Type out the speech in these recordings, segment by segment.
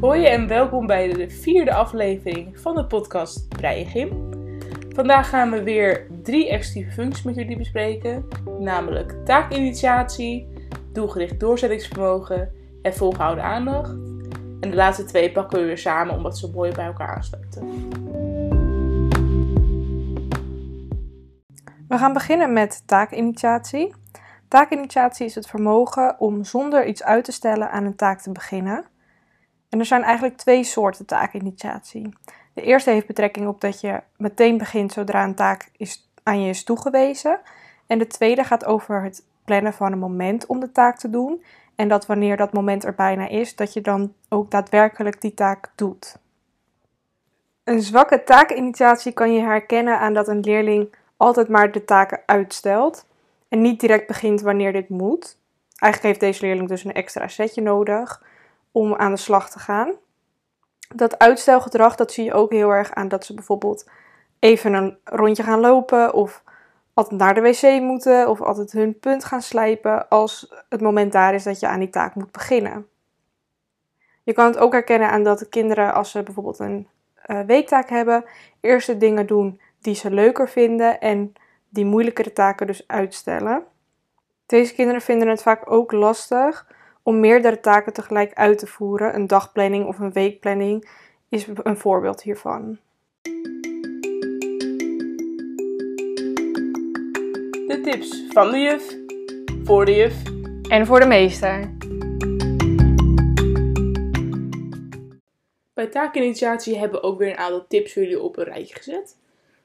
Hoi en welkom bij de vierde aflevering van de podcast Breigim. Vandaag gaan we weer drie executieve functies met jullie bespreken, namelijk taakinitiatie, doelgericht doorzettingsvermogen en volgehouden aandacht. En de laatste twee pakken we weer samen omdat ze mooi bij elkaar aansluiten. We gaan beginnen met taakinitiatie. Taakinitiatie is het vermogen om zonder iets uit te stellen aan een taak te beginnen. En er zijn eigenlijk twee soorten taakinitiatie. De eerste heeft betrekking op dat je meteen begint zodra een taak is, aan je is toegewezen. En de tweede gaat over het plannen van een moment om de taak te doen. En dat wanneer dat moment er bijna is, dat je dan ook daadwerkelijk die taak doet. Een zwakke taakinitiatie kan je herkennen aan dat een leerling altijd maar de taken uitstelt en niet direct begint wanneer dit moet. Eigenlijk heeft deze leerling dus een extra setje nodig om aan de slag te gaan. Dat uitstelgedrag dat zie je ook heel erg aan dat ze bijvoorbeeld even een rondje gaan lopen of altijd naar de wc moeten of altijd hun punt gaan slijpen als het moment daar is dat je aan die taak moet beginnen. Je kan het ook herkennen aan dat de kinderen als ze bijvoorbeeld een uh, weektaak hebben, eerst de dingen doen die ze leuker vinden en die moeilijkere taken dus uitstellen. Deze kinderen vinden het vaak ook lastig om meerdere taken tegelijk uit te voeren. Een dagplanning of een weekplanning is een voorbeeld hiervan. De tips van de juf, voor de juf en voor de meester. Bij taakinitiatie hebben we ook weer een aantal tips voor jullie op een rijtje gezet.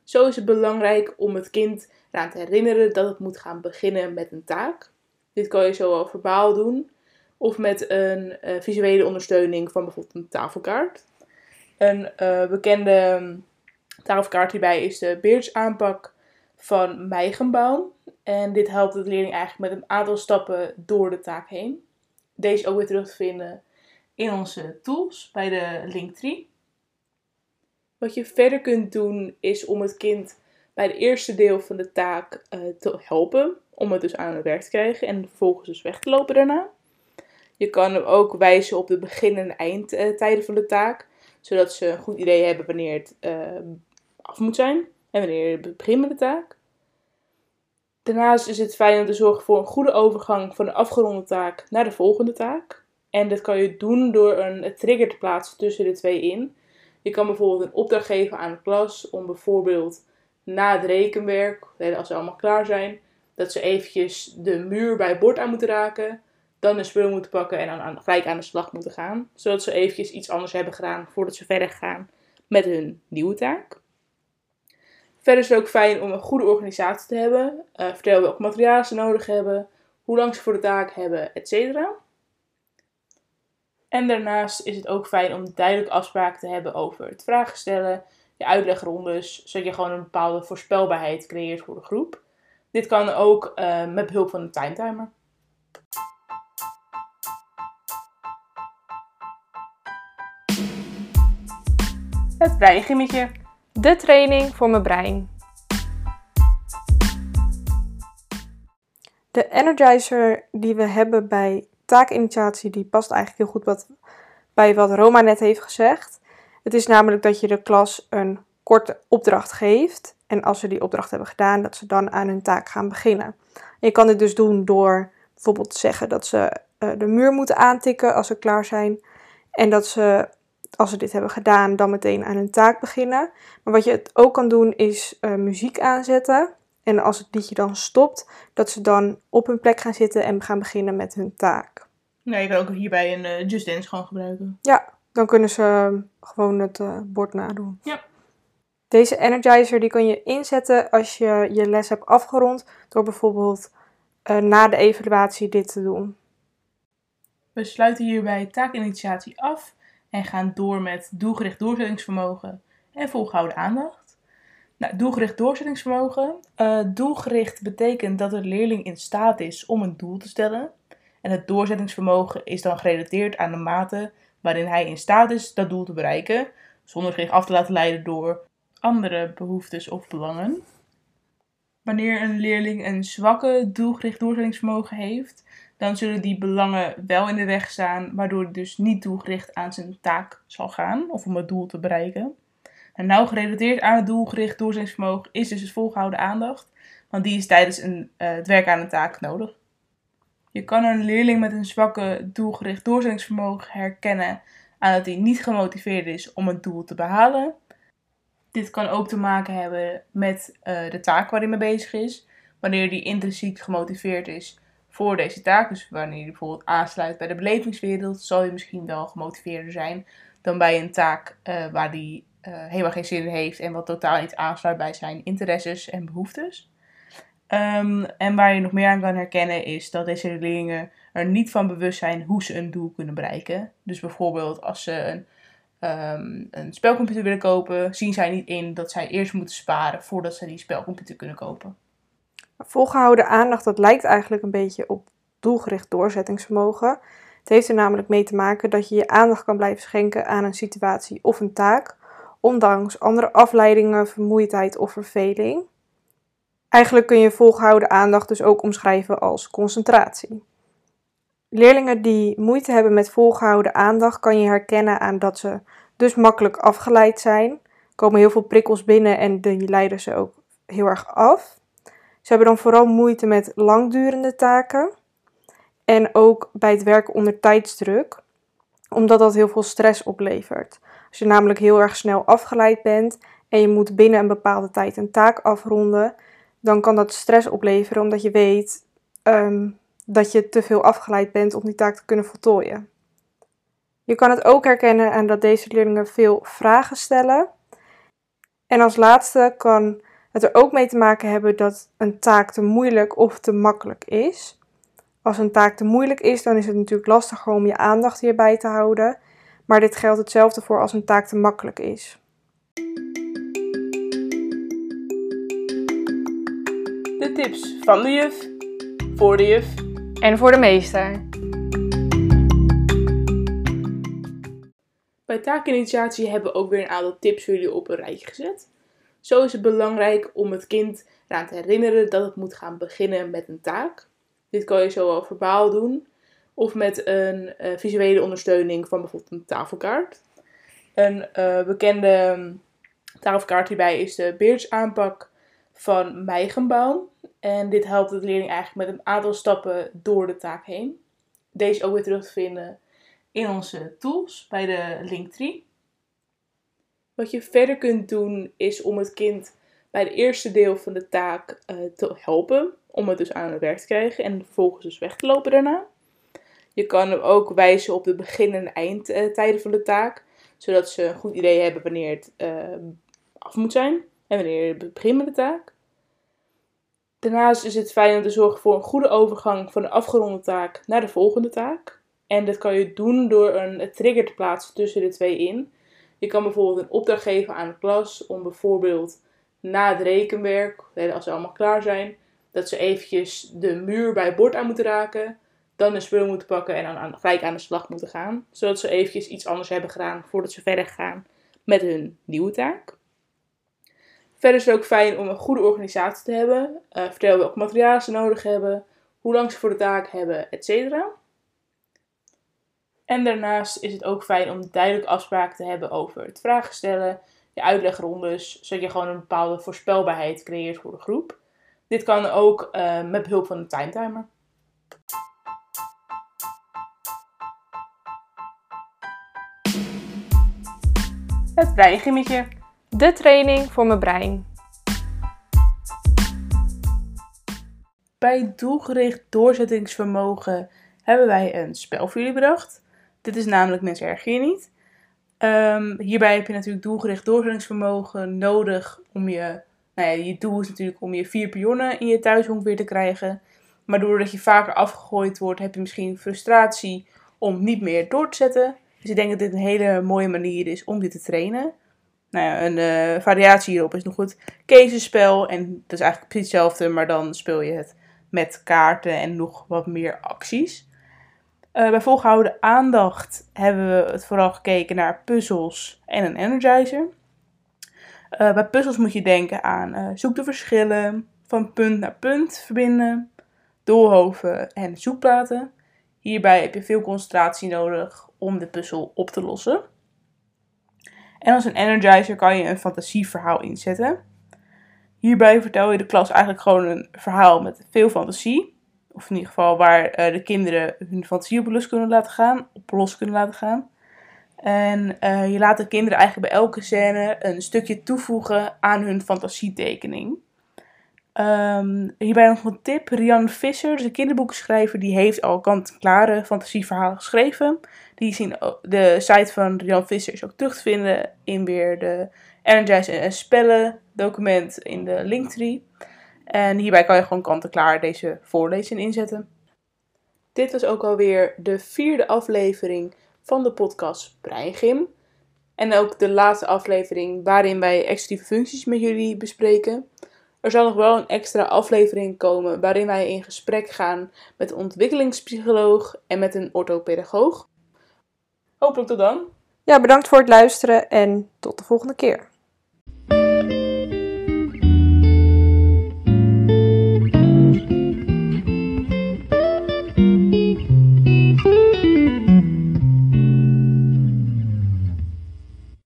Zo is het belangrijk om het kind eraan te herinneren dat het moet gaan beginnen met een taak. Dit kan je zowel verbaal doen of met een uh, visuele ondersteuning van bijvoorbeeld een tafelkaart. Een uh, bekende um, tafelkaart hierbij is de beertsaanpak van Meigenbaum. En dit helpt de leerling eigenlijk met een aantal stappen door de taak heen. Deze ook weer terug te vinden in onze tools bij de Linktree. Wat je verder kunt doen is om het kind bij het eerste deel van de taak uh, te helpen. Om het dus aan het werk te krijgen en vervolgens dus weg te lopen daarna. Je kan hem ook wijzen op de begin- en eindtijden van de taak. Zodat ze een goed idee hebben wanneer het uh, af moet zijn. En wanneer je begint met de taak. Daarnaast is het fijn om te zorgen voor een goede overgang van de afgeronde taak naar de volgende taak. En dat kan je doen door een trigger te plaatsen tussen de twee in. Je kan bijvoorbeeld een opdracht geven aan de klas om bijvoorbeeld na het rekenwerk, als ze allemaal klaar zijn, dat ze eventjes de muur bij het bord aan moeten raken, dan een spul moeten pakken en dan gelijk aan de slag moeten gaan. Zodat ze eventjes iets anders hebben gedaan voordat ze verder gaan met hun nieuwe taak. Verder is het ook fijn om een goede organisatie te hebben. Uh, vertel welk materiaal ze nodig hebben, hoe lang ze voor de taak hebben, etc. En daarnaast is het ook fijn om duidelijk afspraken te hebben over het vragen stellen, je uitlegrondes, zodat je gewoon een bepaalde voorspelbaarheid creëert voor de groep. Dit kan ook uh, met behulp van een timetimer. Het breingimmetje. De training voor mijn brein. De energizer die we hebben bij taakinitiatie die past eigenlijk heel goed bij wat Roma net heeft gezegd. Het is namelijk dat je de klas een korte opdracht geeft. En als ze die opdracht hebben gedaan, dat ze dan aan hun taak gaan beginnen. je kan dit dus doen door bijvoorbeeld te zeggen dat ze uh, de muur moeten aantikken als ze klaar zijn. En dat ze, als ze dit hebben gedaan, dan meteen aan hun taak beginnen. Maar wat je het ook kan doen, is uh, muziek aanzetten. En als het liedje dan stopt, dat ze dan op hun plek gaan zitten en gaan beginnen met hun taak. Nou, je kan ook hierbij een uh, Just Dance gewoon gebruiken. Ja, dan kunnen ze gewoon het uh, bord nadoen. Ja. Deze energizer die kan je inzetten als je je les hebt afgerond door bijvoorbeeld uh, na de evaluatie dit te doen. We sluiten hierbij taakinitiatie af en gaan door met doelgericht doorzettingsvermogen en volgehouden aandacht. Nou, doelgericht doorzettingsvermogen. Uh, doelgericht betekent dat de leerling in staat is om een doel te stellen. En het doorzettingsvermogen is dan gerelateerd aan de mate waarin hij in staat is dat doel te bereiken, zonder zich af te laten leiden door andere behoeftes of belangen. Wanneer een leerling een zwakke doelgericht doorzettingsvermogen heeft, dan zullen die belangen wel in de weg staan, waardoor hij dus niet toegericht aan zijn taak zal gaan of om het doel te bereiken. En nauw gerelateerd aan het doelgericht doorzettingsvermogen is dus het volgehouden aandacht, want die is tijdens een, uh, het werk aan een taak nodig. Je kan een leerling met een zwakke doelgericht doorzettingsvermogen herkennen aan dat hij niet gemotiveerd is om het doel te behalen. Dit kan ook te maken hebben met uh, de taak waar hij mee bezig is. Wanneer hij intrinsiek gemotiveerd is voor deze taak, dus wanneer hij bijvoorbeeld aansluit bij de belevingswereld, zal hij misschien wel gemotiveerder zijn dan bij een taak uh, waar hij uh, helemaal geen zin in heeft en wat totaal niet aansluit bij zijn interesses en behoeftes. Um, en waar je nog meer aan kan herkennen is dat deze leerlingen er niet van bewust zijn hoe ze een doel kunnen bereiken. Dus bijvoorbeeld als ze een, um, een spelcomputer willen kopen, zien zij niet in dat zij eerst moeten sparen voordat ze die spelcomputer kunnen kopen. Volgehouden aandacht, dat lijkt eigenlijk een beetje op doelgericht doorzettingsvermogen. Het heeft er namelijk mee te maken dat je je aandacht kan blijven schenken aan een situatie of een taak, ondanks andere afleidingen, vermoeidheid of verveling. Eigenlijk kun je volgehouden aandacht dus ook omschrijven als concentratie. Leerlingen die moeite hebben met volgehouden aandacht kan je herkennen aan dat ze dus makkelijk afgeleid zijn. Komen heel veel prikkels binnen en die leiden ze ook heel erg af. Ze hebben dan vooral moeite met langdurende taken en ook bij het werken onder tijdsdruk, omdat dat heel veel stress oplevert. Als je namelijk heel erg snel afgeleid bent en je moet binnen een bepaalde tijd een taak afronden, dan kan dat stress opleveren omdat je weet ehm, dat je te veel afgeleid bent om die taak te kunnen voltooien. Je kan het ook herkennen aan dat deze leerlingen veel vragen stellen. En als laatste kan het er ook mee te maken hebben dat een taak te moeilijk of te makkelijk is. Als een taak te moeilijk is, dan is het natuurlijk lastiger om je aandacht hierbij te houden. Maar dit geldt hetzelfde voor als een taak te makkelijk is. De tips van de juf, voor de juf en voor de meester. Bij taakinitiatie hebben we ook weer een aantal tips voor jullie op een rijtje gezet. Zo is het belangrijk om het kind eraan te herinneren dat het moet gaan beginnen met een taak. Dit kan je zowel verbaal doen of met een uh, visuele ondersteuning van bijvoorbeeld een tafelkaart. Een uh, bekende um, tafelkaart hierbij is de beertsaanpak van Meigenbaum. En dit helpt de leerling eigenlijk met een aantal stappen door de taak heen. Deze ook weer terug te vinden in onze tools bij de Linktree. Wat je verder kunt doen is om het kind bij het eerste deel van de taak uh, te helpen. Om het dus aan het werk te krijgen en vervolgens dus weg te lopen daarna. Je kan hem ook wijzen op de begin- en eindtijden van de taak. Zodat ze een goed idee hebben wanneer het uh, af moet zijn. En wanneer je begint met de taak. Daarnaast is het fijn om te zorgen voor een goede overgang van de afgeronde taak naar de volgende taak. En dat kan je doen door een trigger te plaatsen tussen de twee in. Je kan bijvoorbeeld een opdracht geven aan de klas om bijvoorbeeld na het rekenwerk, als ze allemaal klaar zijn, dat ze eventjes de muur bij het bord aan moeten raken, dan de spullen moeten pakken en dan gelijk aan de slag moeten gaan. Zodat ze eventjes iets anders hebben gedaan voordat ze verder gaan met hun nieuwe taak. Verder is het ook fijn om een goede organisatie te hebben. Uh, vertel welke materialen ze nodig hebben, hoe lang ze voor de taak hebben, etc. En daarnaast is het ook fijn om duidelijk afspraken te hebben over het vragen stellen, je uitlegrondes, zodat je gewoon een bepaalde voorspelbaarheid creëert voor de groep. Dit kan ook uh, met behulp van een timetimer. Het breingimmetje. De training voor mijn brein. Bij doelgericht doorzettingsvermogen hebben wij een spel voor jullie bedacht. Dit is namelijk Mensen je niet. Um, hierbij heb je natuurlijk doelgericht doorzettingsvermogen nodig om je... Nou ja, je doel is natuurlijk om je vier pionnen in je thuishonk weer te krijgen. Maar doordat je vaker afgegooid wordt, heb je misschien frustratie om niet meer door te zetten. Dus ik denk dat dit een hele mooie manier is om dit te trainen. Nou ja, een uh, variatie hierop is nog het kezenspel. En dat is eigenlijk precies hetzelfde, maar dan speel je het met kaarten en nog wat meer acties. Uh, bij volgehouden aandacht hebben we het vooral gekeken naar puzzels en een energizer. Uh, bij puzzels moet je denken aan zoek de verschillen, van punt naar punt verbinden, doolhoven en zoekplaten. Hierbij heb je veel concentratie nodig om de puzzel op te lossen. En als een energizer kan je een fantasieverhaal inzetten. Hierbij vertel je de klas eigenlijk gewoon een verhaal met veel fantasie. Of in ieder geval waar uh, de kinderen hun fantasie op los kunnen laten gaan. Op los kunnen laten gaan. En uh, je laat de kinderen eigenlijk bij elke scène een stukje toevoegen aan hun fantasietekening. Um, hierbij nog een tip. Rian Visser, dus een kinderboekenschrijver, die heeft al kant-klare fantasieverhalen geschreven. Die zien de site van Rian Visser is ook terug te vinden in weer de Energize en Spellen document in de linktree. En hierbij kan je gewoon kant-en-klaar deze voorlezing inzetten. Dit was ook alweer de vierde aflevering van de podcast Breingym. En ook de laatste aflevering waarin wij executieve functies met jullie bespreken. Er zal nog wel een extra aflevering komen waarin wij in gesprek gaan met een ontwikkelingspsycholoog en met een orthopedagoog. Hopelijk tot dan. Ja, bedankt voor het luisteren en tot de volgende keer.